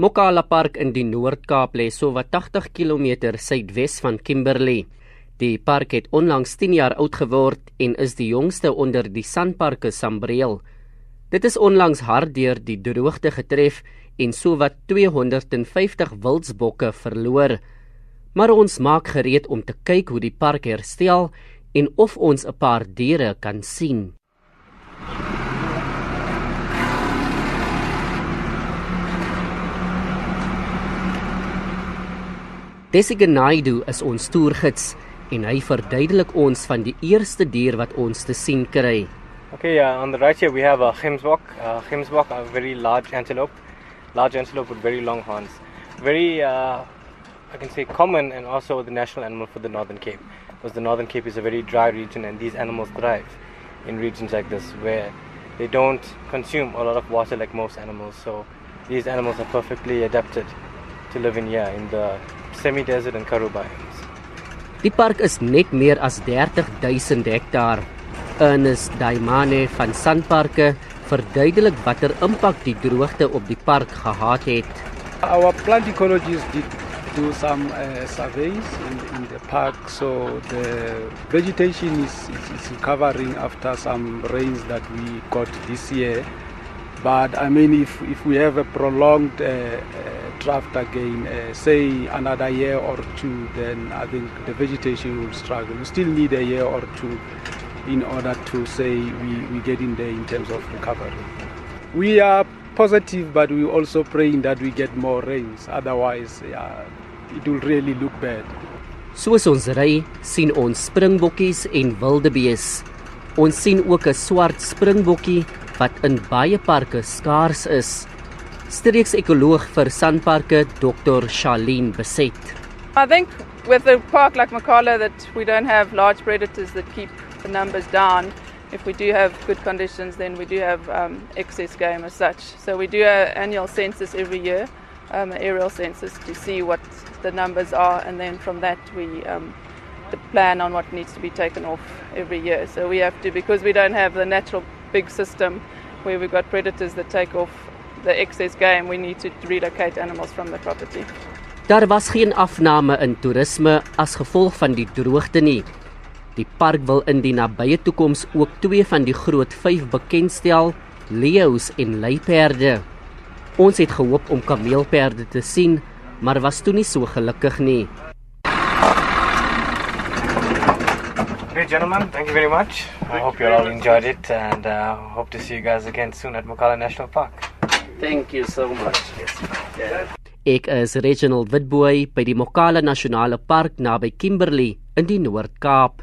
Mokala Park in die Noord-Kaap lê sowat 80 km suidwes van Kimberley. Die park het onlangs 10 jaar oud geword en is die jongste onder die Sanparks Sambreel. Dit is onlangs hard deur die droogte getref en sowat 250 wildsbokke verloor. Maar ons maak gereed om te kyk hoe die park herstel en of ons 'n paar diere kan sien. Designaidu is ons toergids en hy verduidelik ons van die eerste dier wat ons te sien kry. Okay, uh, on the right here we have a gemsbok. Uh, gemsbok, a very large antelope, large antelope with very long horns. Very, uh, I can say, common and also the national animal for the Northern Cape. Because the Northern Cape is a very dry region and these animals thrive in regions like this where they don't consume a lot of water like most animals. So these animals are perfectly adapted to live in here in the semi-desert and Karoo biomes. Die park is net meer as 30000 hektaar. Ernest Daimane van Sanparke verduidelik watter impak die droogte op die park gehad het. Our plant ecologists did do some uh, surveys in, in the park so the vegetation is, is, is recovering after some rains that we got this year. But I mean, if, if we have a prolonged uh, uh, draft again, uh, say another year or two, then I think the vegetation will struggle. We still need a year or two in order to say we, we get in there in terms of recovery. We are positive, but we also praying that we get more rains. Otherwise, yeah, it will really look bad. Soos ons ry, sien ons springbokkies en wildebees. Ons sien ook 'n swart springbokkie wat in baie parke skaars is. Streeks ekoloog vir Sanparke Dr. Charlene Beset. I think with a park like Makala that we don't have large predators that keep the numbers down. If we do have good conditions, then we do have um, excess game as such. So we do an annual census every year, um, an aerial census to see what the numbers are, and then from that we um, plan on what needs to be taken off every year. So we have to, because we don't have the natural big system where we've got predators that take off the excess game, we need to relocate animals from the property. Daar was geen afname in toerisme as gevolg van die droogte nie. Die park wil in die nabye toekoms ook twee van die groot 5 bekendstel, leeu's en luiperde. Ons het gehoop om kameelperde te sien, maar was toe nie so gelukkig nie. Okay, gentlemen, thank you very much. I hope you all enjoyed it and uh, hope to see you guys again soon at Mokala National Park. Thank you so much. Yes. Yeah. Ek is Reginald Witboy by die Mokala Nasionale Park naby Kimberley in die Noord-Kaap.